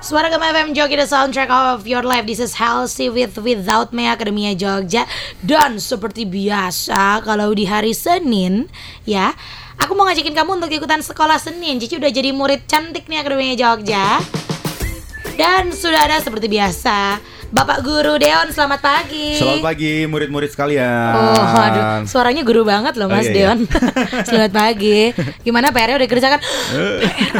Suara Gema FM Jogi the soundtrack of your life. This is Halsey with Without Me Akademia Jogja. Dan seperti biasa kalau di hari Senin ya Aku mau ngajakin kamu untuk ikutan sekolah Senin. Cici udah jadi murid cantik nih Akademia Jogja. Dan sudah ada seperti biasa Bapak Guru Deon, selamat pagi. Selamat pagi murid-murid sekalian. Oh, aduh, suaranya guru banget loh Mas Oh, iya, iya. Deon. selamat pagi. Gimana PR-nya udah dikerjakan? PR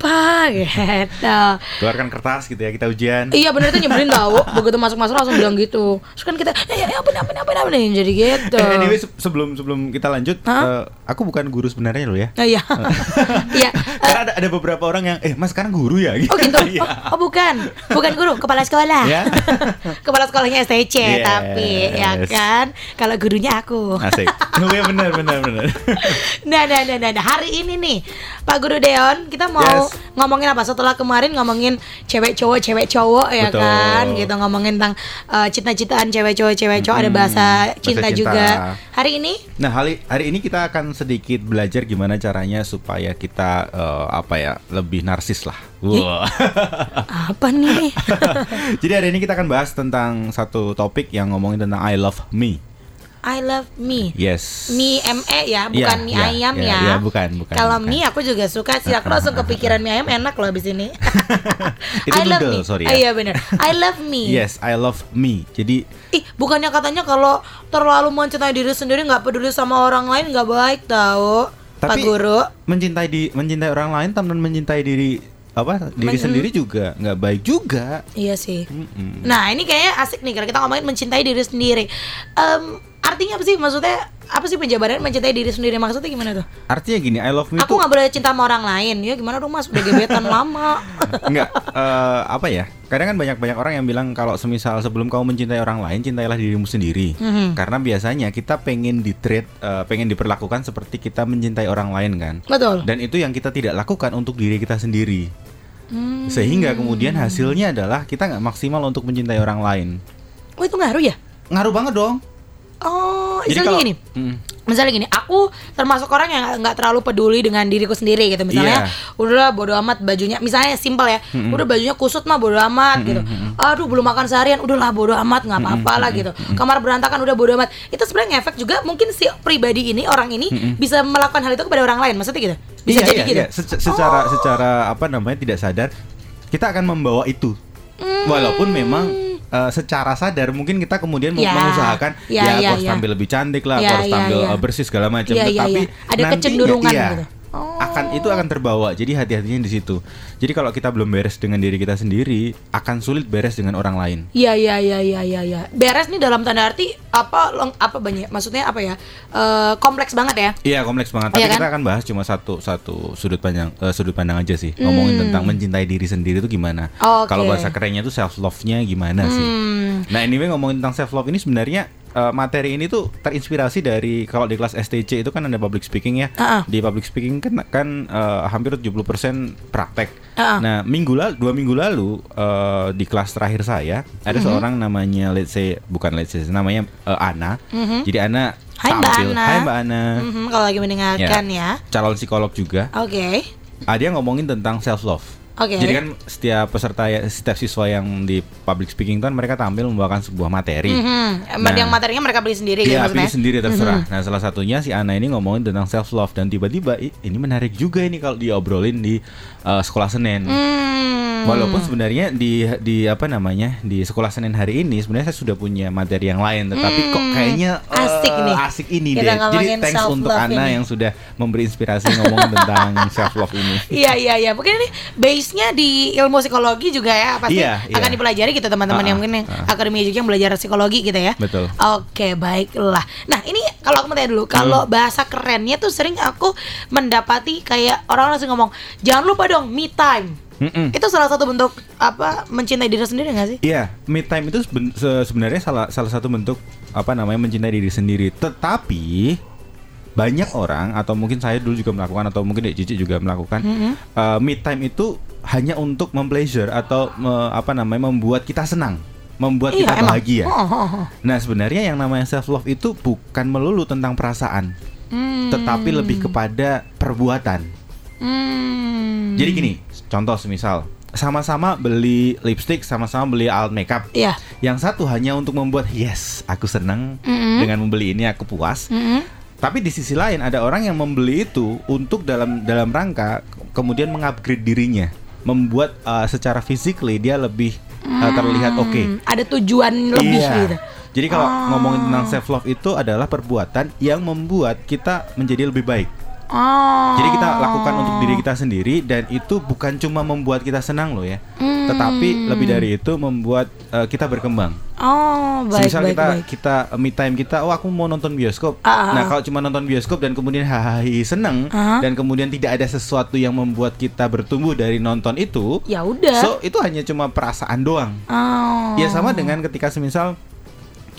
apa gitu. Keluarkan kertas gitu ya kita ujian. Iya bener itu nyebelin tau Begitu masuk-masuk langsung bilang gitu Terus kan kita Eh ya apa apa apa apa Jadi gitu Eh, anyway se- sebelum sebelum kita lanjut, Hah? eh, aku bukan guru sebenarnya loh ya. Oh iya Iya Karena ada ada beberapa orang yang eh Mas sekarang guru ya gitu. Oh gitu Iya. oh, oh bukan Bukan guru Kepala sekolah Ya. Kepala sekolahnya STC Yes. Tapi ya kan Kalau gurunya aku Asik. Iya benar benar benar. Nah, nah, nah, nah, nah. hari ini nih Pak Guru Deon kita mau Yes. Ngomongin apa setelah kemarin ngomongin cewek cowok cewek cowok ya Betul. kan gitu ngomongin tentang uh, cinta-cintaan cewek cowok cewek cowok ada Mm-mm, bahasa bahasa cinta, cinta. juga hari ini Nah, hari hari ini kita akan sedikit belajar gimana caranya supaya kita eh, apa ya, lebih narsis lah. Wah. apa nih Jadi hari ini kita akan bahas tentang satu topik yang ngomongin tentang I love me. I love me Yes. mie me ya bukan Iya, mie iya, ayam iya, ya iya, bukan, bukan, kalau bukan. mie aku juga suka sih aku langsung kepikiran mie ayam enak loh abis ini Itu I love me noodle, sorry ya. iya bener I love me Yes, I love me. Jadi Ih, bukannya katanya kalau terlalu mencintai diri sendiri nggak peduli sama orang lain nggak baik Pak Tapi Guru. mencintai di mencintai orang lain tanpa mencintai diri apa diri Men- sendiri juga nggak baik juga. Iya sih. Mm-mm. Nah, ini kayaknya asik nih kalau kita ngomongin mencintai diri sendiri. Em, artinya apa sih? Maksudnya apa sih penjabaran mencintai diri sendiri? Maksudnya gimana tuh? Artinya gini, I love me Aku nggak boleh cinta sama orang lain. Ya gimana dong Mas? Udah gebetan lama. enggak eh, apa ya? Kadang kan banyak-banyak orang yang bilang kalau semisal sebelum kamu mencintai orang lain, cintailah dirimu sendiri. Mhm. Karena biasanya kita pengen di treat, eh, pengen diperlakukan seperti kita mencintai orang lain kan. Betul. Dan itu yang kita tidak lakukan untuk diri kita sendiri. Hmm. Sehingga kemudian hasilnya adalah kita nggak maksimal untuk mencintai orang lain. Oh, itu ngaruh ya? Ngaruh banget dong. Oh, Jadi misalnya kalau- gini. Mm. Misalnya gini, aku termasuk orang yang nggak terlalu peduli dengan diriku sendiri gitu. Misalnya, Iya. udah bodo amat bajunya. Misalnya simpel ya, udah bajunya kusut mah bodo amat gitu. Aduh belum makan seharian, udahlah bodo amat nggak apa-apa lah gitu. Kamar berantakan udah bodo amat. Itu sebenarnya ngefek juga mungkin si pribadi ini orang ini bisa melakukan hal itu kepada orang lain. Maksudnya gitu? Bisa Iya, jadi iya, gitu. iya. Sec- secara secara apa namanya tidak sadar kita akan membawa itu. Hmm. Walaupun memang eh, secara sadar mungkin kita kemudian mau Ya. mengusahakan Ya, ya, ya, aku harus ya. tampil lebih cantik lah, aku harus ya, tampil eh, bersih segala macam. Tetapi. Ada nantinya, kecenderungan iya, gitu. Oh. akan itu akan terbawa. Jadi hati-hatinya di situ. Jadi kalau kita belum beres dengan diri kita sendiri, akan sulit beres dengan orang lain. Iya iya iya iya iya ya. Beres nih dalam tanda arti apa leng- apa banyak maksudnya apa ya? Eh, kompleks banget ya. Iya kompleks banget. Tapi Iya kan? kita akan bahas cuma satu satu sudut pandang eh, sudut pandang aja sih. Ngomongin tentang mencintai diri sendiri itu gimana. Hmm. Oke. Kalau bahasa kerennya itu self love-nya gimana sih. Hmm. Nah anyway ngomongin tentang self love ini sebenarnya eh, materi ini tuh terinspirasi dari kalau di kelas STC itu kan ada public speaking ya. Ah, ah. Di public speaking kan kan eh, hampir 70% praktek. Ah, ah. Nah minggu lalu dua minggu lalu eh, di kelas terakhir saya ada Mhm. seorang namanya let's say bukan let's say namanya eh, Ana. Mhm. Jadi Ana Hai, Mbak tampil. Ana. Hai Mbak Ana. Mhm, kalau lagi mendengarkan ya. Calon psikolog juga. Oke. Ah, dia ngomongin tentang self love. Oke. Jadi kan setiap peserta ya, setiap siswa yang di public speaking kan mereka tampil membawakan sebuah materi. Mhm. Nah. Yang materinya mereka beli sendiri gitu Iya, maksudnya. pilih sendiri terserah. Nah, salah satunya si Ana ini ngomongin tentang self love dan tiba-tiba "Ih, ini menarik juga ini kalau diobrolin di uh, sekolah Senin. Hmm. Walaupun sebenarnya di di apa namanya di sekolah Senin hari ini sebenarnya saya sudah punya materi yang lain, tetapi kok Hmm, kayaknya uh, asik nih. asik ini Kita deh. Jadi thanks untuk Ana ini. yang sudah memberi inspirasi ngomong tentang self love ini. Iya iya iya. Mungkin ini base-nya di ilmu psikologi juga ya pasti Iya, iya. akan dipelajari gitu teman-teman Ah, yang ah, mungkin yang ah. akademi juga yang belajar psikologi gitu ya. Betul. Oke, baiklah. Nah, ini kalau aku mau tanya dulu, kalau Hmm. bahasa kerennya tuh sering aku mendapati kayak orang langsung ngomong, "Jangan lupa dong me time." Mm-mm. Itu salah satu bentuk apa mencintai diri sendiri gak sih? Iya, me time itu seben- se- sebenarnya salah salah satu bentuk apa namanya mencintai diri sendiri. Tetapi banyak orang atau mungkin saya dulu juga melakukan atau mungkin Dek Cici juga melakukan Mhm. eh, me time itu hanya untuk mempleasure atau me- apa namanya membuat kita senang, membuat Iya, kita emang. bahagia. Oh, oh, oh. Nah, sebenarnya yang namanya self love itu bukan melulu tentang perasaan, Hmm. tetapi lebih kepada perbuatan. Hmm. Jadi gini, contoh semisal sama-sama beli lipstick, sama-sama beli alat makeup. Iya. Yang satu hanya untuk membuat yes, aku senang Mm-mm. dengan membeli ini, aku puas. Mm-mm. Tapi di sisi lain ada orang yang membeli itu untuk dalam dalam rangka kemudian mengupgrade dirinya, membuat uh, secara physically dia lebih uh, terlihat oke. Hmm, Ada tujuan lebih Iya. gitu. Jadi kalau Oh. ngomongin tentang self love itu adalah perbuatan yang membuat kita menjadi lebih baik. Oh. Jadi kita lakukan untuk diri kita sendiri dan itu bukan cuma membuat kita senang loh ya, Hmm. tetapi lebih dari itu membuat uh, kita berkembang. Oh, baik Misal baik kita baik. kita uh, me time kita, oh aku mau nonton bioskop. Ah, nah ah. kalau cuma nonton bioskop dan kemudian hahaha seneng Ah. dan kemudian tidak ada sesuatu yang membuat kita bertumbuh dari nonton itu, Ya udah. so itu hanya cuma perasaan doang. oh. Ya sama dengan ketika semisal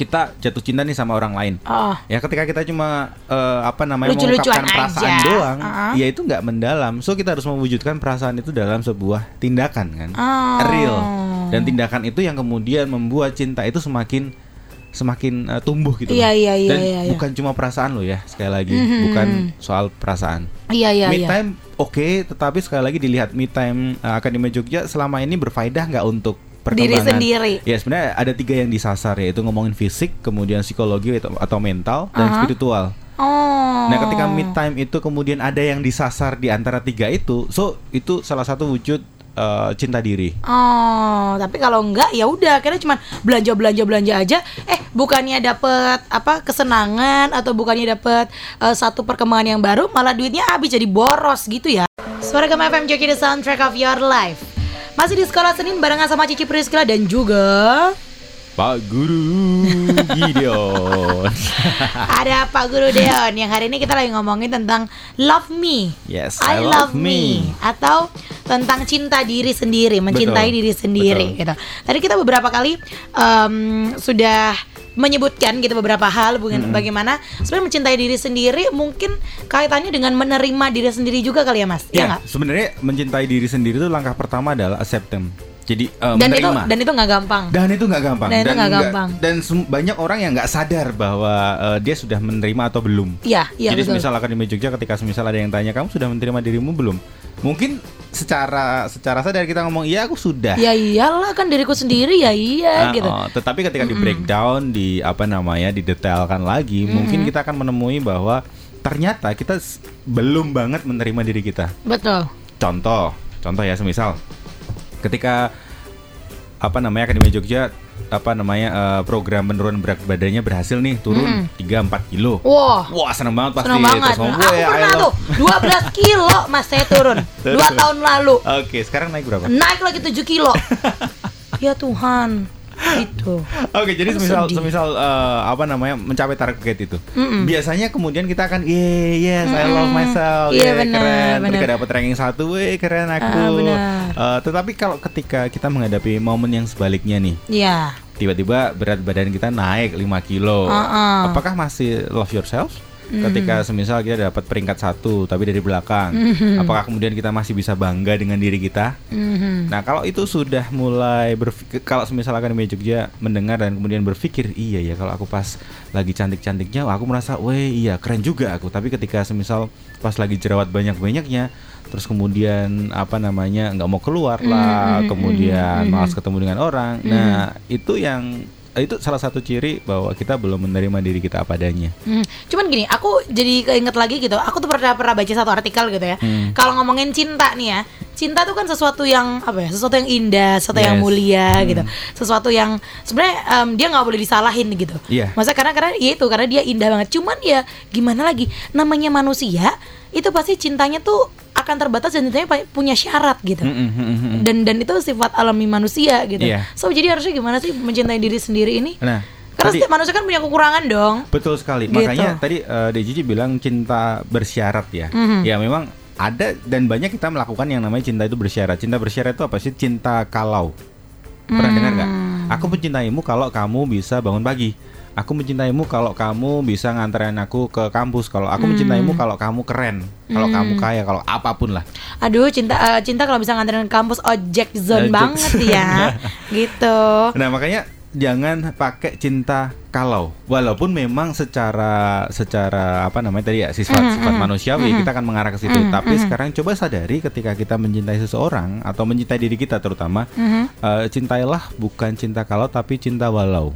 kita jatuh cinta nih sama orang lain. Oh. Ya ketika kita cuma eh, apa namanya Lucu-lucuan mengungkapkan perasaan aja. doang, Uh-uh. ya itu nggak mendalam. So kita harus mewujudkan perasaan itu dalam sebuah tindakan kan, Oh. real. Dan tindakan itu yang kemudian membuat cinta itu semakin semakin eh, tumbuh gitu. Iya, iya, iya, Dan iya, iya. bukan cuma perasaan lo ya, sekali lagi Mhm. bukan soal perasaan. Iya iya me iya. time oke, tetapi sekali lagi dilihat me time eh, Akademi Jogja selama ini berfaedah nggak untuk Diri sendiri. Ya sebenarnya ada tiga yang disasar yaitu ngomongin fisik, kemudian psikologi atau, mental dan Aha. spiritual. Oh. Nah ketika mid time itu kemudian ada yang disasar di antara tiga itu, so itu salah satu wujud eh, cinta diri. Oh, tapi kalau enggak ya udah, akhirnya cuma belanja belanja belanja aja. Eh, bukannya dapet apa kesenangan atau bukannya dapet eh, satu perkembangan yang baru, malah duitnya habis jadi boros gitu ya. Suara Gema FM Joki the soundtrack of your life. Masih di sekolah Senin barengan sama Cici Priscila dan juga Pak Guru Gideon. ada Pak Guru Deon yang hari ini kita lagi ngomongin tentang love me. Yes, I, love me. atau tentang cinta diri sendiri, mencintai Betul, diri sendiri betul. gitu. Tadi kita beberapa kali em, sudah menyebutkan gitu beberapa hal bukan bagaimana sebenarnya mencintai diri sendiri mungkin kaitannya dengan menerima diri sendiri juga kali ya Mas. Iya Ya, nggak? sebenarnya mencintai diri sendiri itu langkah pertama adalah acceptance. Jadi eh, Dan itu menerima. dan itu nggak gampang. Dan itu nggak gampang. Dan itu nggak gampang. Dan banyak orang yang nggak sadar bahwa eh, dia sudah menerima atau belum. Iya, iya Jadi betul. semisal Akademi Jogja ketika semisal ada yang tanya kamu sudah menerima dirimu belum? Mungkin secara secara sadar kita ngomong iya aku sudah. Ya iyalah kan diriku sendiri ya iya Ah, gitu. oh, tetapi ketika di breakdown di apa namanya didetailkan lagi, mungkin kita akan menemui bahwa ternyata kita belum banget menerima diri kita. Betul. Contoh, contoh ya semisal ketika apa namanya Akademi Jogja apa namanya eh, program penurunan berat badannya berhasil nih turun 3-4 kilo. Wah. Wah seneng banget pasti. Senang banget. Terus Aku "Weh, I pernah love-" tuh 12 kilo Mas saya turun 2 tahun lalu. Oke, sekarang naik berapa? Naik lagi 7 kilo. ya Tuhan. Gitu. Oke, jadi Aku semisal sedih. semisal eh, apa namanya mencapai target itu. Mm-mm. Biasanya kemudian kita akan yeah, yes, I love Mm-mm. myself. Iya, yeah, benar, keren. benar. Ketika dapat ranking satu, weh keren aku. Ah, benar. Eh, tetapi kalau ketika kita menghadapi momen yang sebaliknya nih, Ya. tiba-tiba berat badan kita naik 5 kilo. Uh-uh. Apakah masih love yourself? Mm-hmm. Ketika semisal kita dapat peringkat satu tapi dari belakang, Mhm. apakah kemudian kita masih bisa bangga dengan diri kita? Mhm. Nah kalau itu sudah mulai berpikir, kalau semisal Akademi Jogja mendengar dan kemudian berpikir, iya ya kalau aku pas lagi cantik-cantiknya, aku merasa, weh iya keren juga aku. Tapi ketika semisal pas lagi jerawat banyak-banyaknya, terus kemudian apa namanya nggak mau keluar lah, Mm, mm, kemudian mm, mm, malas ketemu dengan orang. Nah itu yang itu salah satu ciri bahwa kita belum menerima diri kita apa adanya. Hmm, Cuman gini, aku jadi keinget lagi gitu. Aku tuh pernah pernah baca satu artikel gitu ya. Hmm. Kalau ngomongin cinta nih ya, cinta tuh kan sesuatu yang apa ya? Sesuatu yang indah, sesuatu yang Yes. mulia Hmm. gitu. Sesuatu yang sebenarnya em, dia nggak boleh disalahin gitu. Iya. Masa karena karena ya itu karena dia indah banget. Cuman ya gimana lagi? Namanya manusia itu pasti cintanya tuh akan terbatas dan cintanya pa- punya syarat gitu. Mm, mm, mm, mm, mm. Dan dan itu sifat alami manusia gitu. Iya. So jadi harusnya gimana sih mencintai diri sendiri ini? Nah, Karena tadi- setiap manusia kan punya kekurangan dong. Betul sekali. Gitu. Makanya tadi uh, Deji bilang cinta bersyarat ya. Mhm. Ya memang ada dan banyak kita melakukan yang namanya cinta itu bersyarat. Cinta bersyarat itu apa sih? Cinta kalau. Pernah dengar nggak? Hmm. Aku mencintaimu kalau kamu bisa bangun pagi. Aku mencintaimu kalau kamu bisa nganterin aku ke kampus. Kalau aku Hmm. mencintaimu kalau kamu keren. Kalau kamu kaya, kalau apa pun lah. Aduh cinta eh, cinta kalau bisa nganterin ke kampus ojek zone Ojek banget ya gitu Nah makanya jangan pakai cinta kalau walaupun memang secara secara apa namanya tadi ya sifat Mhm, sifat mhm, manusiawi mhm. kita akan mengarah ke situ Mhm, tapi mhm. sekarang coba sadari ketika kita mencintai seseorang atau mencintai diri kita terutama Mhm. eh, cintailah bukan cinta kalau tapi cinta walau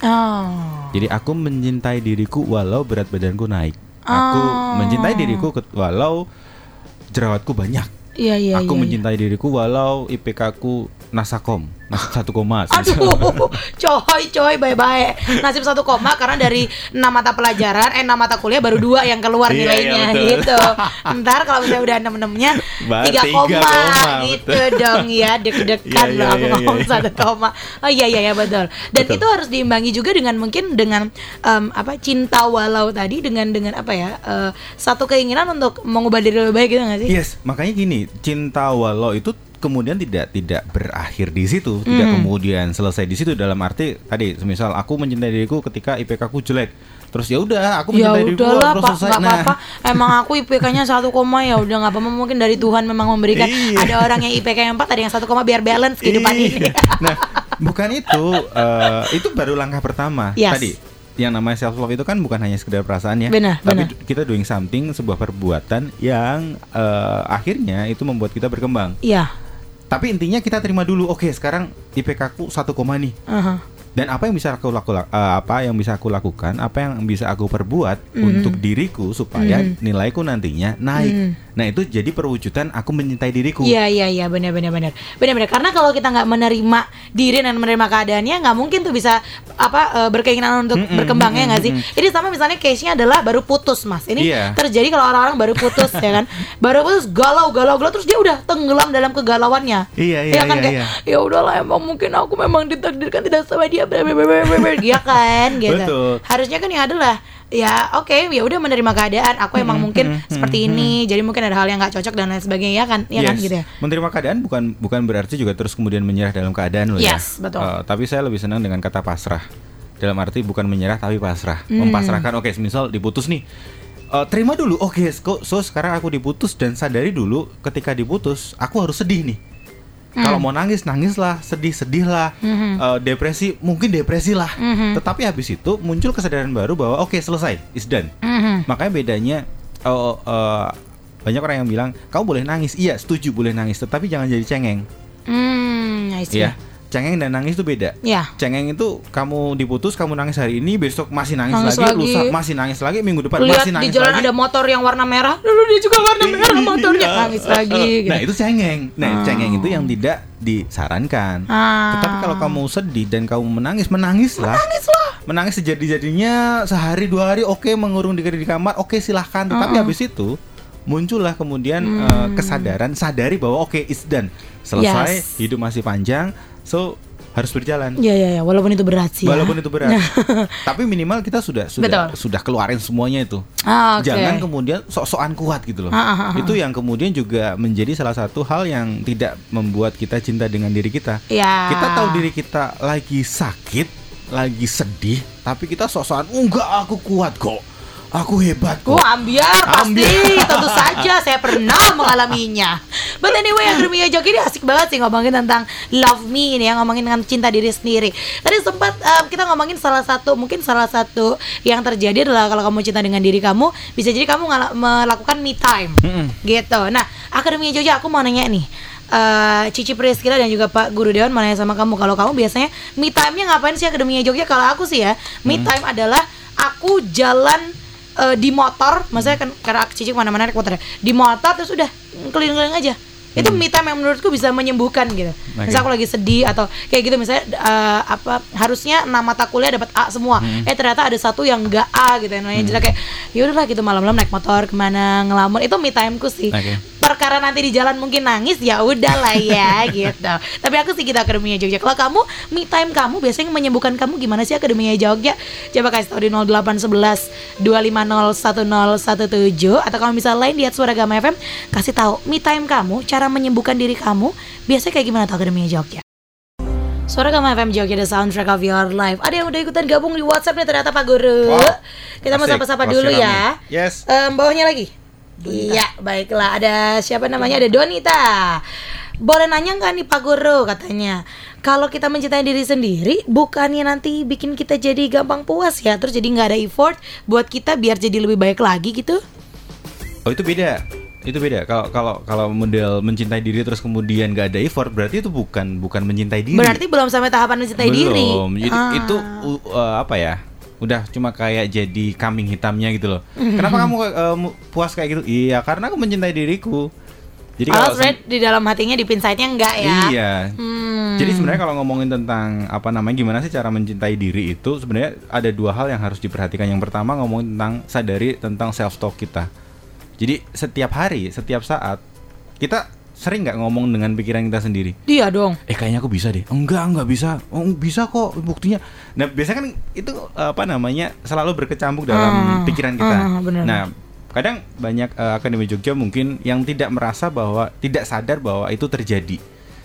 Oh. jadi aku mencintai diriku walau berat badanku naik aku Oh. mencintai diriku walau jerawatku banyak Iya iya aku iya, iya. mencintai diriku walau IPK ku nasakom nas satu koma Aduh, coy, coy, bye-bye. Nasib satu koma karena dari enam mata pelajaran, eh enam mata kuliah baru dua yang keluar Iya, iya, nilainya betul. gitu. Ntar kalau misalnya udah enam enamnya tiga koma, gitu betul. dong ya, deg-degan Iya, loh iya, aku iya, ngomong iya. satu koma. Oh iya iya ya betul. Dan Betul. itu harus diimbangi juga dengan mungkin dengan em, apa cinta walau tadi dengan dengan apa ya eh, satu keinginan untuk mengubah diri lebih baik gitu nggak sih? Yes, makanya gini, cinta walau itu kemudian tidak tidak berakhir di situ, tidak Hmm. kemudian selesai di situ dalam arti tadi, semisal aku mencintai diriku ketika IPK ku jelek, terus ya udah aku Ya mencintai diriku udahlah terus pak, selesai. Nah, apa-apa. Emang aku IPK-nya satu koma ya udah nggak apa-apa. Mungkin dari Tuhan memang memberikan. Iya. Ada orang yang IPK yang 4 ada yang satu koma biar balance kehidupan Iya. ini. nah, bukan itu, eh, itu baru langkah pertama Yes. tadi. Yang namanya self love itu kan bukan hanya sekedar perasaan ya, Benar, tapi benar. kita doing something, sebuah perbuatan yang eh, akhirnya itu membuat kita berkembang. Iya. Tapi intinya kita terima dulu, oke sekarang IPK ku satu koma nih. aha. Dan apa yang bisa aku lakukan? apa yang bisa aku lakukan? Apa yang bisa aku perbuat Mhm. untuk diriku supaya Mhm. nilaiku nantinya naik? Mhm. Nah itu jadi perwujudan aku mencintai diriku. Iya iya iya benar benar benar benar benar karena kalau kita nggak menerima diri dan menerima keadaannya nggak mungkin tuh bisa apa eh, berkeinginan untuk Mm-mm, berkembang ya nggak sih? mm-mm. Ini sama misalnya case-nya adalah baru putus mas. Ini Iya. terjadi kalau orang-orang baru putus ya kan, baru putus galau galau galau terus dia udah tenggelam dalam kegalauannya. Iya, iya, kan iya, kayak iya. ya udahlah emang mungkin aku memang ditakdirkan tidak sama dia ber ber- ber- ber- ber- ber- ya kan gitu. Betul. Harusnya kan yang adalah ya oke ya udah menerima keadaan aku emang Hmm, mungkin hmm, seperti hmm, ini jadi mungkin ada hal yang nggak cocok dan lain sebagainya ya kan ya kan Yes. gitu ya Menerima keadaan bukan bukan berarti juga terus kemudian menyerah dalam keadaan loh Yes, ya. betul. Eh, tapi saya lebih senang dengan kata pasrah. Dalam arti bukan menyerah tapi pasrah. Hmm. Mempasrahkan. Oke, misal diputus nih. Eh, terima dulu. Oke, kok so sekarang aku diputus dan sadari dulu ketika diputus aku harus sedih nih. Kalau mau nangis nangislah, sedih sedihlah, Mhm. Eh, depresi mungkin depresi lah. Mhm. Tetapi habis itu muncul kesadaran baru bahwa oke selesai, is done. Mhm. Makanya bedanya oh, eh, banyak orang yang bilang kamu boleh nangis. Iya, setuju boleh nangis, tetapi jangan jadi cengeng. Hmm, I see. Ya. Cengeng dan nangis itu beda. Ya. Cengeng itu kamu diputus, kamu nangis hari ini, besok masih nangis, Nangis lagi, lagi. lusa masih nangis lagi, minggu depan Lihat masih di nangis jalan lagi. ada motor yang warna merah, lalu dia juga warna merah motornya Iya. nangis lagi. Gitu. Nah, itu cengeng. Nah, Oh. cengeng itu yang tidak disarankan. Ah. Tetapi kalau kamu sedih dan kamu menangis, menangislah. Menangislah. Menangis sejadi-jadinya sehari dua hari oke mengurung diri di kamar, oke silahkan. Tetapi habis itu muncullah kemudian eh, kesadaran, sadari bahwa oke it's done. Selesai, Yes. hidup masih panjang, so harus berjalan. Iya iya ya, walaupun itu berat sih. ya. Walaupun itu berat. Tapi minimal kita sudah sudah Betul. sudah keluarin semuanya itu. Ah, oke. Jangan kemudian sok-sokan kuat gitu loh. Ah, ah, ah, ah. Itu yang kemudian juga menjadi salah satu hal yang tidak membuat kita cinta dengan diri kita. Ya. Kita tahu diri kita lagi sakit, lagi sedih, tapi kita sok-sokan enggak aku kuat kok. Aku hebat Oh, kok. ambiar pasti, Ambiar. tentu saja saya pernah mengalaminya. But anyway, yang Germia Joki ini asik banget sih ngomongin tentang love me ini ya, ngomongin tentang cinta diri sendiri. Tadi sempat um, kita ngomongin salah satu, mungkin salah satu yang terjadi adalah kalau kamu cinta dengan diri kamu, bisa jadi kamu melakukan me time. Mm-mm. Gitu. Nah, Akademia Jogja aku mau nanya nih. eh, Cici Priskila dan juga Pak Guru Dewan mau nanya sama kamu kalau kamu biasanya me time-nya ngapain sih Akademia Jogja? Kalau aku sih ya, me time adalah aku jalan eh, di motor, maksudnya kan karena aku Cici ke mana-mana naik motor ya. di motor terus udah keliling-keliling aja. Itu me time yang menurutku bisa menyembuhkan gitu. Oke. Misalnya aku lagi sedih atau kayak gitu misalnya eh, apa harusnya enam mata kuliah dapat A semua. Eh ternyata ada satu yang enggak A gitu yang namanya jelek kayak ya udahlah gitu malam-malam naik motor ke mana ngelamun itu me timeku sih. Oke. Perkara nanti di jalan mungkin nangis ya udahlah ya gitu. Tapi aku sih kita Akademia Jogja. Kalau kamu me time kamu biasanya menyembuhkan kamu gimana sih Akademia Jogja? Coba kasih tahu di 0811 2501017 atau kamu bisa lain di Suara Gama FM kasih tahu me time kamu cara menyembuhkan diri kamu biasanya kayak gimana tuh Akademia Jogja? Suara Gama FM Jogja the soundtrack of your life. Ada yang udah ikutan gabung di WhatsApp nih ternyata Pak Guru. Wow. Kita mau Asik, sapa-sapa pasti dulu rame. ya. Yes. Em, bawahnya lagi. Iya, baiklah. Ada siapa namanya? Ada Donita. boleh nanya nggak nih Pak Guru katanya kalau kita mencintai diri sendiri bukannya nanti bikin kita jadi gampang puas ya terus jadi nggak ada effort buat kita biar jadi lebih baik lagi gitu Oh itu beda. Itu beda. Kalau kalau kalau model mencintai diri terus kemudian gak ada effort berarti itu bukan bukan mencintai diri. berarti belum sampai tahapan mencintai diri Belum. Jadi Ah. itu uh, apa ya? Udah cuma kayak jadi kambing hitamnya gitu loh. Kenapa kamu uh, puas kayak gitu? Iya, karena aku mencintai diriku. Jadi Oh, kalau sebenarnya di dalam hatinya di pinsightnya enggak ya Iya. Hmm. Jadi sebenarnya kalau ngomongin tentang apa namanya gimana sih cara mencintai diri itu sebenarnya ada dua hal yang harus diperhatikan. Yang pertama ngomongin tentang sadari tentang self talk kita. Jadi setiap hari, setiap saat kita sering nggak ngomong dengan pikiran kita sendiri. dia dong Eh kayaknya aku bisa deh. Enggak, enggak bisa. Oh, bisa kok buktinya. Nah, biasanya kan itu apa namanya selalu berkecambuk dalam Ah, pikiran kita. ah, benar. Nah, kadang banyak eh, akademi Jogja mungkin yang tidak merasa bahwa tidak sadar bahwa itu terjadi.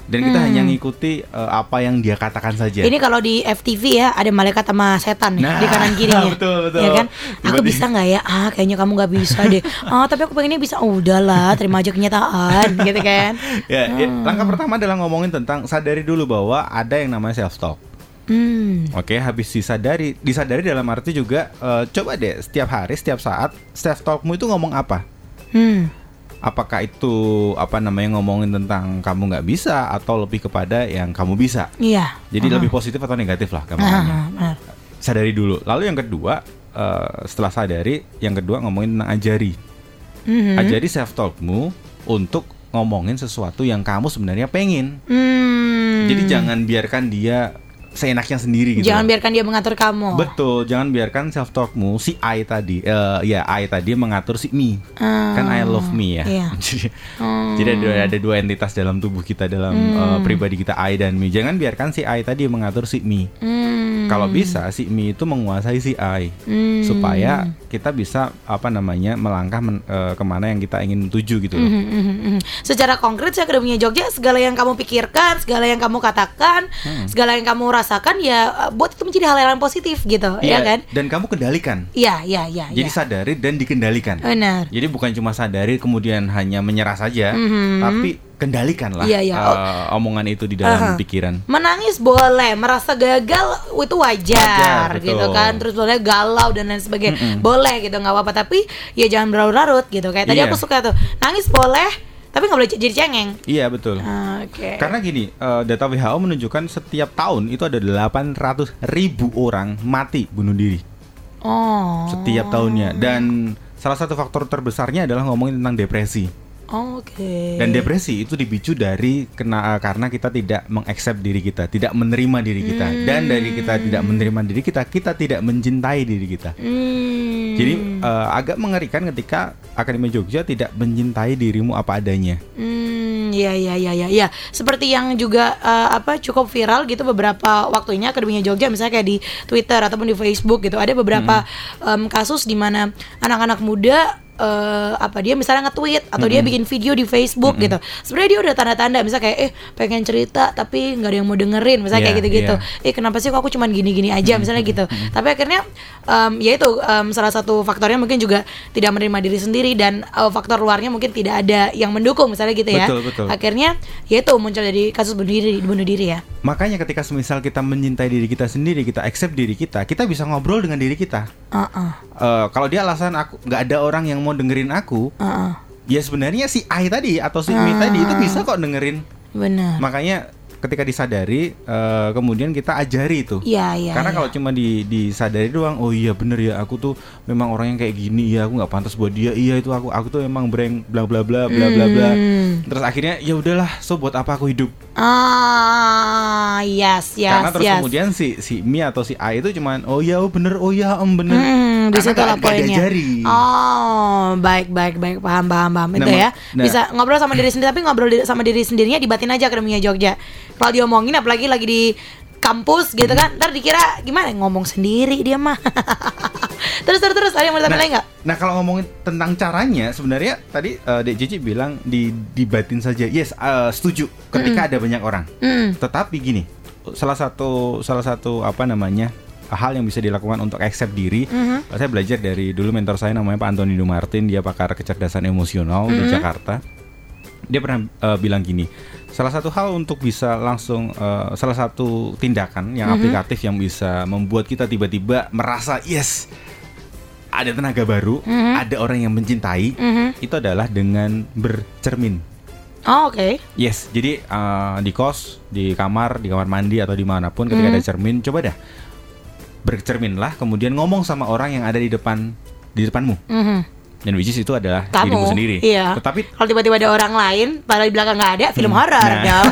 Dan kita hanya ngikuti eh, apa yang dia katakan saja. Hmm. Ini kalau di FTV ya ada malaikat sama setan Nah, di kanan kirinya. betul, betul. Ya kan? Aku Tiba-tiba- bisa nggak ya? Ah, kayaknya kamu nggak bisa deh. Ah, tapi aku pengennya bisa. Oh, udahlah, terima aja kenyataan, gitu kan? ya, ya, Hmm. langkah pertama adalah ngomongin tentang sadari dulu bahwa ada yang namanya self talk. Hmm. Oke, habis disadari, disadari dalam arti juga eh, coba deh setiap hari, setiap saat self talkmu itu ngomong apa? Hmm. Apakah itu apa namanya ngomongin tentang kamu nggak bisa atau lebih kepada yang kamu bisa Iya. jadi lebih positif atau negatif lah Ah, gampangannya benar. sadari dulu lalu yang kedua eh, setelah sadari yang kedua ngomongin tentang ajari Mhm. ajari self talkmu untuk ngomongin sesuatu yang kamu sebenarnya pengen Hmm. jadi jangan biarkan dia seenaknya sendiri gitu Jangan biarkan dia mengatur kamu. Betul, jangan biarkan self talkmu si I tadi, eh ya I tadi mengatur si me. Ah, kan I love me ya. iya. jadi Hmm. jadi ada, ada dua entitas dalam tubuh kita dalam eh, pribadi kita I dan me. Jangan biarkan si I tadi mengatur si me. Hmm. Kalau bisa si me itu menguasai si I Hmm. supaya kita bisa apa namanya melangkah men- eh, ke mana yang kita ingin tuju gitu loh. Mhm, mhm, mhm. Secara konkret saya Akademinya Jogja segala yang kamu pikirkan, segala yang kamu katakan, Hmm. segala yang kamu rasakan ya uh, buat itu menjadi hal yang positif gitu, ya Iya, kan? Dan kamu kendalikan. Iya, iya, iya. Jadi iya. sadari dan dikendalikan. Benar. Jadi bukan cuma sadari kemudian hanya menyerah saja, Mhm. tapi kendalikanlah Iya, iya. eh, omongan itu di dalam Aha. pikiran. Menangis boleh, merasa gagal itu wajar, Wajar, betul. gitu kan. Terus boleh galau dan lain sebagainya. Boleh gitu, nggak apa-apa. Tapi ya jangan berlarut-larut gitu. Kayak tadi Iya. aku suka tuh, nangis boleh, tapi nggak boleh jadi cengeng. Iya betul. Ah, Oke. Karena gini, eh, data WHO menunjukkan setiap tahun itu ada 800 ribu orang mati bunuh diri Oh. setiap tahunnya dan salah satu faktor terbesarnya adalah ngomongin tentang depresi. Oke. Dan depresi itu dipicu dari kena karena kita tidak mengaccept diri kita, tidak menerima diri kita. Dan dari kita tidak menerima diri kita, kita tidak mencintai diri kita. Hmm. Jadi eh, agak mengerikan ketika Akademi Jogja tidak mencintai dirimu apa adanya. Hmm, ya ya ya ya ya. Seperti yang juga eh, apa cukup viral gitu beberapa waktunya Akademinya Jogja misalnya kayak di Twitter ataupun di Facebook gitu. Ada beberapa em, kasus di mana anak-anak muda eh, apa dia misalnya nge-tweet atau dia bikin video di Facebook gitu. Sebenarnya dia udah tanda-tanda misalnya kayak eh pengen cerita tapi nggak ada yang mau dengerin misalnya kayak Iya, gitu-gitu. iya. Eh kenapa sih kok aku cuman gini-gini aja misalnya gitu. Tapi akhirnya em, ya itu em, salah satu faktornya mungkin juga tidak menerima diri sendiri dan eh, faktor luarnya mungkin tidak ada yang mendukung misalnya gitu ya. Betul, betul. Akhirnya ya itu muncul dari kasus bunuh diri bunuh diri ya. Makanya ketika semisal kita mencintai diri kita sendiri, kita accept diri kita, kita bisa ngobrol dengan diri kita. Heeh. Eh, kalau dia alasan aku nggak ada orang yang mau dengerin aku, Heeh. ya sebenarnya si I tadi atau si Mi tadi itu bisa kok dengerin. Benar. Makanya ketika disadari, eh, kemudian kita ajari itu. Iya iya. Karena iya. kalau cuma di disadari doang, oh iya bener ya, aku tuh memang orang yang kayak gini ya, aku nggak pantas buat dia. Iya itu aku, aku tuh emang breng bla bla bla bla bla bla. Hmm. Terus akhirnya ya udahlah, so buat apa aku hidup? Ah, yes yes Karena terus yes. kemudian si si Mi atau si A itu cuman oh ya oh bener oh ya om bener. Hmm, di situ lah poinnya. Oh, baik baik baik paham paham paham itu Nah, ya. nah. Bisa ngobrol sama diri sendiri tapi ngobrol di- sama diri sendirinya dibatin aja akademinya Jogja. Kalau diomongin apalagi lagi di kampus gitu Hmm. kan, ntar dikira gimana ngomong sendiri dia mah. terus terus terus ada yang mau Nah, ditambahin nggak? nah kalau ngomongin tentang caranya sebenarnya tadi eh, Dek Cici bilang di dibatin saja. Yes, eh, setuju ketika ada banyak orang. Hmm. Tetapi gini, salah satu salah satu apa namanya hal yang bisa dilakukan untuk accept diri. Mhm. Saya belajar dari dulu mentor saya namanya Pak Antoni Martin, dia pakar kecerdasan emosional di Jakarta. Dia pernah eh, bilang gini, salah satu hal untuk bisa langsung eh, salah satu tindakan yang Mhm. aplikatif yang bisa membuat kita tiba-tiba merasa yes ada tenaga baru, Mhm. ada orang yang mencintai, Mhm. itu adalah dengan bercermin. Oh, oke. Yes, jadi eh, di kos, di kamar, di kamar mandi atau di mana pun ketika Mhm. ada cermin, coba dah bercerminlah, kemudian ngomong sama orang yang ada di depan di depanmu. Mhm. Dan which is itu adalah Kamu, dirimu sendiri. iya. Tetapi Kalau tiba-tiba ada orang lain, padahal di belakang nggak ada, film Hmm, horor nah. dong.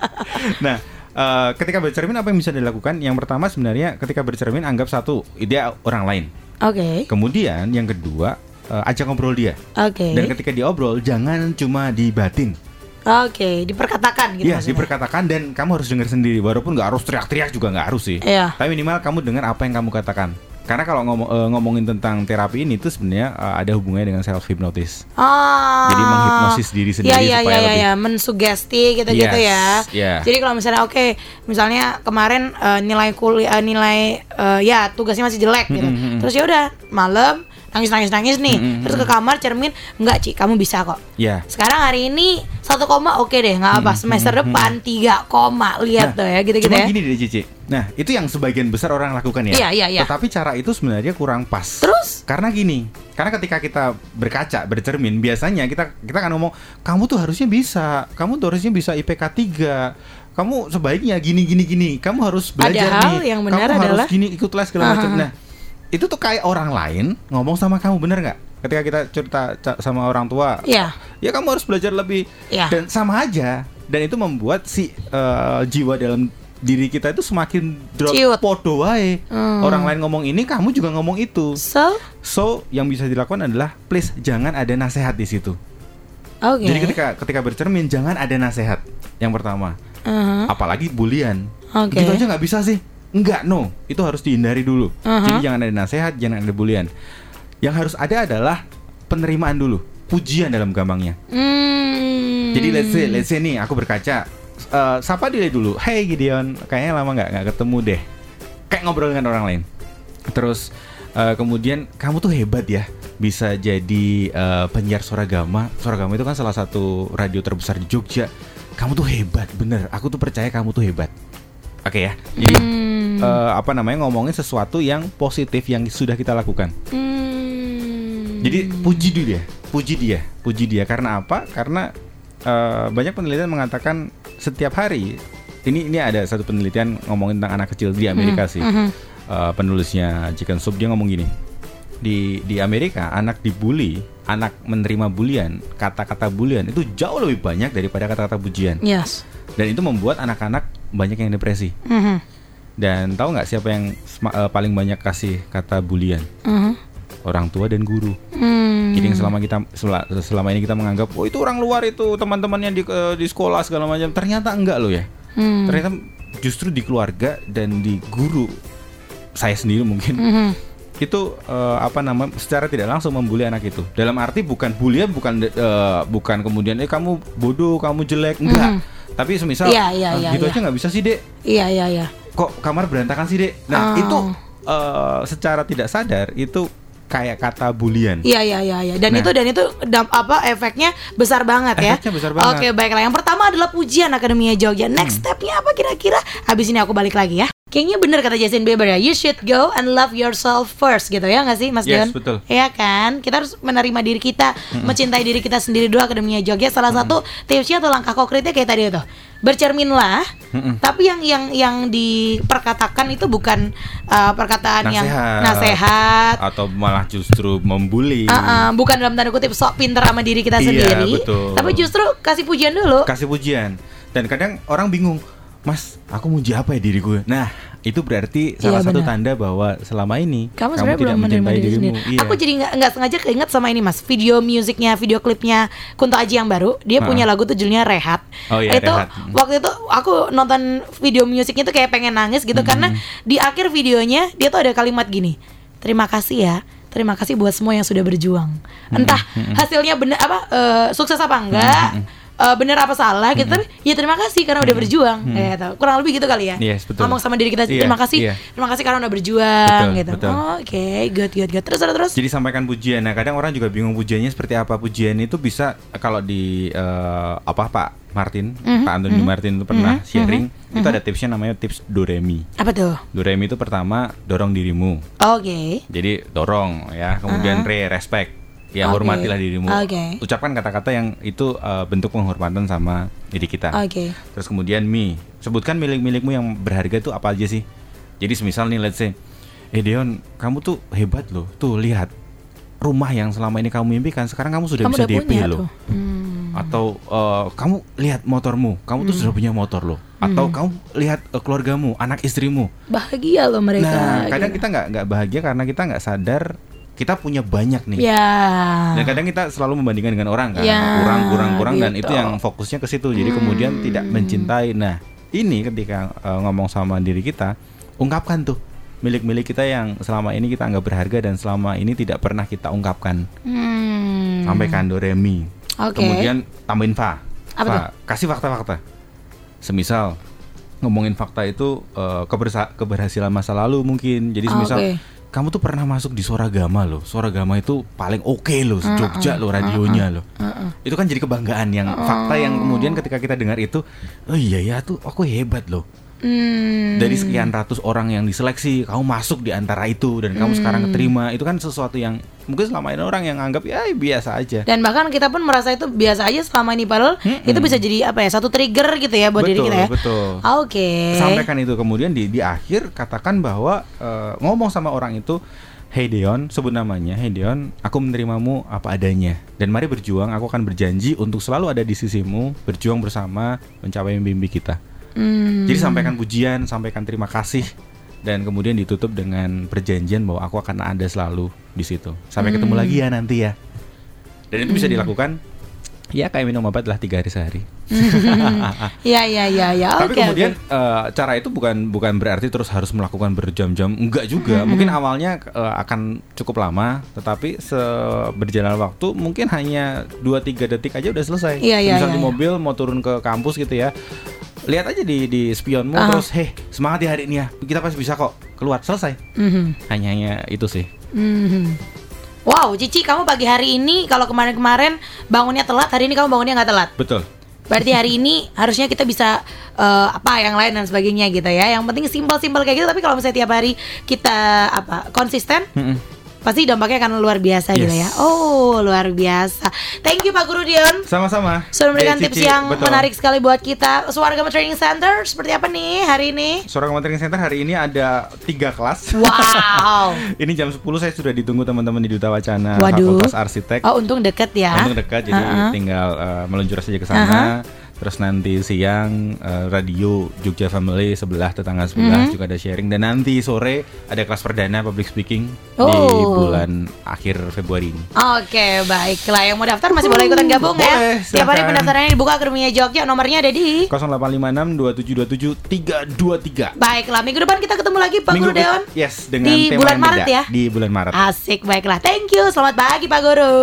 nah, eh, ketika bercermin apa yang bisa dilakukan? Yang pertama sebenarnya ketika bercermin anggap satu dia orang lain. Oke, Kemudian yang kedua eh, ajak ngobrol dia. oke, Dan ketika diobrol jangan cuma dibatin. oke, diperkatakan gitu. Iya, diperkatakan dan kamu harus dengar sendiri. Walaupun nggak harus teriak-teriak juga nggak harus sih. Iya. Tapi minimal kamu dengar apa yang kamu katakan. Karena kalau ngomong, eh, ngomongin tentang terapi ini itu sebenarnya eh, ada hubungannya dengan self hypnosis. Oh. Jadi menghipnosis diri sendiri Iya, iya, supaya iya, lebih- iya, mensugesti gitu-gitu Yes, ya. iya. Jadi kalau misalnya oke, misalnya kemarin eh, nilai kuliah nilai eh, ya tugasnya masih jelek gitu. Mm, mm, mm. Terus ya udah malam nangis nangis nangis nih. Mm, mm, Terus ke kamar cermin, enggak Ci, kamu bisa kok. Ya. Sekarang hari ini satu koma oke deh, nggak apa. Semester depan tiga koma, lihat tuh ya gitu-gitu cuma ya. gini deh Cici. Nah, itu yang sebagian besar orang lakukan ya. Iya, iya, iya. Tetapi cara itu sebenarnya kurang pas. Terus? Karena gini, karena ketika kita berkaca, bercermin, biasanya kita kita akan ngomong, kamu tuh harusnya bisa, kamu tuh harusnya bisa IPK 3 kamu sebaiknya gini gini gini, kamu harus belajar Padahal nih, yang benar kamu adalah- harus gini ikut les segala macam. Nah, itu tuh kayak orang lain ngomong sama kamu bener nggak? Ketika kita cerita sama orang tua, Iya. ya kamu harus belajar lebih Iya. dan sama aja dan itu membuat si eh, jiwa dalam diri kita itu semakin drop Ciut. podo wae. Hmm. Orang lain ngomong ini, kamu juga ngomong itu. So, So, yang bisa dilakukan adalah please jangan ada nasihat di situ. oke. Jadi ketika ketika bercermin jangan ada nasihat. Yang pertama, Uh-huh. apalagi bulian. Oke. Gitu aja nggak bisa sih. Enggak, no. Itu harus dihindari dulu. Uh-huh. Jadi jangan ada nasihat, jangan ada bulian. Yang harus ada adalah penerimaan dulu, pujian dalam gampangnya. Hmm. Jadi let's say, let's say nih aku berkaca, eh, sapa dia dulu, Hey Gideon, kayaknya lama nggak nggak ketemu deh, kayak ngobrol dengan orang lain. Terus eh, kemudian kamu tuh hebat ya, bisa jadi eh, penyiar suara gama. Suara gama itu kan salah satu radio terbesar di Jogja. Kamu tuh hebat, bener. Aku tuh percaya kamu tuh hebat. Oke ya. Jadi Hmm. Eh, apa namanya ngomongin sesuatu yang positif yang sudah kita lakukan. Hmm. Jadi puji dia, puji dia, puji dia. Karena apa? Karena eh, banyak penelitian mengatakan setiap hari ini ini ada satu penelitian ngomongin tentang anak kecil di Amerika sih. mhm. Eh, penulisnya Chicken Soup dia ngomong gini. Di di Amerika anak dibully, anak menerima bulian, kata-kata bulian itu jauh lebih banyak daripada kata-kata pujian. Yes. Dan itu membuat anak-anak banyak yang depresi. Mhm. Dan tahu nggak siapa yang eh, paling banyak kasih kata bulian? Mhm. Orang tua dan guru. Hmm. Jadi selama kita sel- selama ini kita menganggap oh itu orang luar itu teman-temannya di eh, di sekolah segala macam ternyata enggak loh ya. Hmm. Ternyata justru di keluarga dan di guru saya sendiri mungkin Mhm. itu eh, apa namanya secara tidak langsung membuli anak itu. Dalam arti bukan bulian bukan eh, bukan kemudian eh kamu bodoh, kamu jelek, enggak. Tapi semisal Iya, iya, "Ah, iya, gitu iya. aja nggak bisa sih, Dek. Iya iya iya. Kok kamar berantakan sih, Dek? Nah, Oh. itu eh, secara tidak sadar itu kayak kata bulian. Iya iya iya iya. Dan Nah. itu dan itu dam- apa efeknya besar banget ya. Efeknya besar banget. Oke, baiklah. Yang pertama adalah pujian Akademia Jogja. Next Hmm. stepnya apa kira-kira? Habis ini aku balik lagi ya. Kayaknya bener kata Justin Bieber ya. You should go and love yourself first gitu ya nggak sih Mas Yes, Dion? betul. Iya kan? Kita harus menerima diri kita, mencintai diri kita sendiri dulu Akademia Jogja. Salah satu tipsnya atau langkah konkretnya kayak tadi itu. Bercerminlah. Mm-mm. Tapi yang yang yang diperkatakan itu bukan uh, perkataan yang nasehat atau malah justru membuli. Ah, bukan dalam tanda kutip sok pinter sama diri kita Iya, sendiri, betul. tapi justru kasih pujian dulu. kasih pujian dan kadang orang bingung mas aku muji apa ya diri gue nah itu berarti Iya, salah satu benar. tanda bahwa selama ini Kamu sebenarnya tidak mencintai diri dirimu sendiri. iya. Aku jadi nggak nggak sengaja keinget sama ini mas, video musiknya, video klipnya Kunto Aji yang baru. Dia Ah. punya lagu tuh judulnya Rehat. Oh iya, itu Rehat. Mm. waktu itu aku nonton video musiknya tuh kayak pengen nangis gitu karena di akhir videonya dia tuh ada kalimat gini. Terima kasih ya. Terima kasih buat semua yang sudah berjuang. Entah hasilnya bener apa eh, sukses apa enggak. Eh, bener apa salah gitu tapi ya terima kasih karena udah berjuang gitu. kurang lebih gitu kali ya Yes, betul. ngomong sama diri kita Iya, terima kasih iya. terima kasih karena udah berjuang Betul, gitu betul. Oh, oke good good good terus terus terus jadi sampaikan pujian nah kadang orang juga bingung pujiannya seperti apa pujian itu bisa kalau di eh, apa pak Martin, Mhm, Pak Anthony mhm. Martin itu pernah Mhm, sharing. mhm, Itu ada tipsnya namanya tips Doremi. Apa tuh? Doremi itu pertama dorong dirimu. Oke. Jadi dorong ya, kemudian Uh-huh. re respect. Ya Oke. hormatilah dirimu. Oke. Ucapkan kata-kata yang itu uh, bentuk penghormatan sama diri kita. Oke. Terus kemudian mi, sebutkan milik-milikmu yang berharga itu apa aja sih? Jadi semisal nih let's say, eh Deon, kamu tuh hebat loh. Tuh lihat rumah yang selama ini kamu mimpikan sekarang kamu sudah Kamu bisa udah DP punya loh. tuh. Hmm. Atau eh, kamu lihat motormu, kamu tuh sudah punya motor loh. Atau Hmm. kamu lihat eh, keluargamu, anak istrimu. Bahagia loh mereka. Nah, kadang gitu. kita nggak nggak bahagia karena kita nggak sadar kita punya banyak nih. Ya. Dan kadang kita selalu membandingkan dengan orang kan, Ya, kurang, kurang, kurang, dan gitu. itu yang fokusnya ke situ. Jadi kemudian Hmm. tidak mencintai. Nah, ini ketika uh, ngomong sama diri kita, ungkapkan tuh milik-milik kita yang selama ini kita anggap berharga dan selama ini tidak pernah kita ungkapkan. Hmm. Sampaikan do re mi. Oke. Kemudian tambahin fa. Apa Fa, kasih fakta-fakta. Semisal ngomongin fakta itu uh, kebersa- keberhasilan masa lalu mungkin. Jadi Ah, semisal oke. Kamu tuh pernah masuk di Soragama loh. Soragama itu paling oke loh, Jogja loh radionya loh. Heeh. Itu kan jadi kebanggaan yang fakta yang kemudian ketika kita dengar itu, oh iya ya tuh aku hebat loh. Hmm. Dari sekian ratus orang yang diseleksi, kamu masuk di antara itu dan kamu sekarang keterima. Itu kan sesuatu yang mungkin selama ini orang yang anggap ya biasa aja. Dan bahkan kita pun merasa itu biasa aja selama ini padahal itu bisa jadi apa ya satu trigger gitu ya buat diri Betul, kita ya. betul. Oke. Sampaikan itu kemudian di di akhir katakan bahwa eh, ngomong sama orang itu Hey Deon, sebut namanya. Hey Deon, aku menerimamu apa adanya. Dan mari berjuang, aku akan berjanji untuk selalu ada di sisimu, berjuang bersama mencapai mimpi kita. Hmm. Jadi sampaikan pujian, sampaikan terima kasih dan kemudian ditutup dengan perjanjian bahwa aku akan ada selalu di situ. Sampai ketemu lagi ya nanti ya. Dan itu bisa dilakukan ya kayak minum obat lah tiga hari sehari. Ya ya ya ya. Tapi Oke. kemudian oke. eh, cara itu bukan bukan berarti terus harus melakukan berjam-jam. Enggak juga. Mungkin awalnya eh, akan cukup lama, tetapi seberjalan waktu mungkin hanya 2-3 detik aja udah selesai. Iya, iya, Misal iya, di iya. mobil mau turun ke kampus gitu ya. Lihat aja di di spionmu Ah. terus, "Heh, semangat ya hari ini ya. Kita pasti bisa kok." Keluar selesai. Mhm. Hanya hanya itu sih. Mhm. Wow, Cici, kamu pagi hari ini kalau kemarin-kemarin bangunnya telat, hari ini kamu bangunnya nggak telat. Betul. Berarti hari ini harusnya kita bisa eh, apa yang lain dan sebagainya gitu ya. Yang penting simpel-simpel kayak gitu. Tapi kalau misalnya tiap hari kita apa konsisten, Mm-mm. Pasti dampaknya akan luar biasa gitu ya. Yes. Oh, luar biasa. Thank you Pak Guru Dion. Sama-sama. Sudah memberikan Eh, tips yang betul. menarik sekali buat kita. Suarga Training Center seperti apa nih hari ini? Suara Training Center hari ini ada tiga kelas. Wow. Ini jam 10 saya sudah ditunggu teman-teman di Duta Wacana Waduh. Fakultas Arsitek. Oh, untung deket ya. Untung dekat jadi Uh-uh. tinggal eh, meluncur saja ke sana. Terus nanti siang eh, radio Jogja Family sebelah tetangga sebelah Mm-hmm. juga ada sharing dan nanti sore ada kelas perdana public speaking di Oh. bulan akhir Februari ini. Oke, baiklah. Yang mau daftar masih boleh ikutan gabung Boleh, ya. Tiap hari silakan. pendaftarannya dibuka Akademinya Jogja. Nomornya ada di 0856 2727 323. Baiklah, minggu depan kita ketemu lagi Pak Guru Minggu Deon. depan- Yes, dengan Di tema bulan Maret beda. ya? Di bulan Maret. Asik, baiklah. Thank you. Selamat pagi Pak Guru.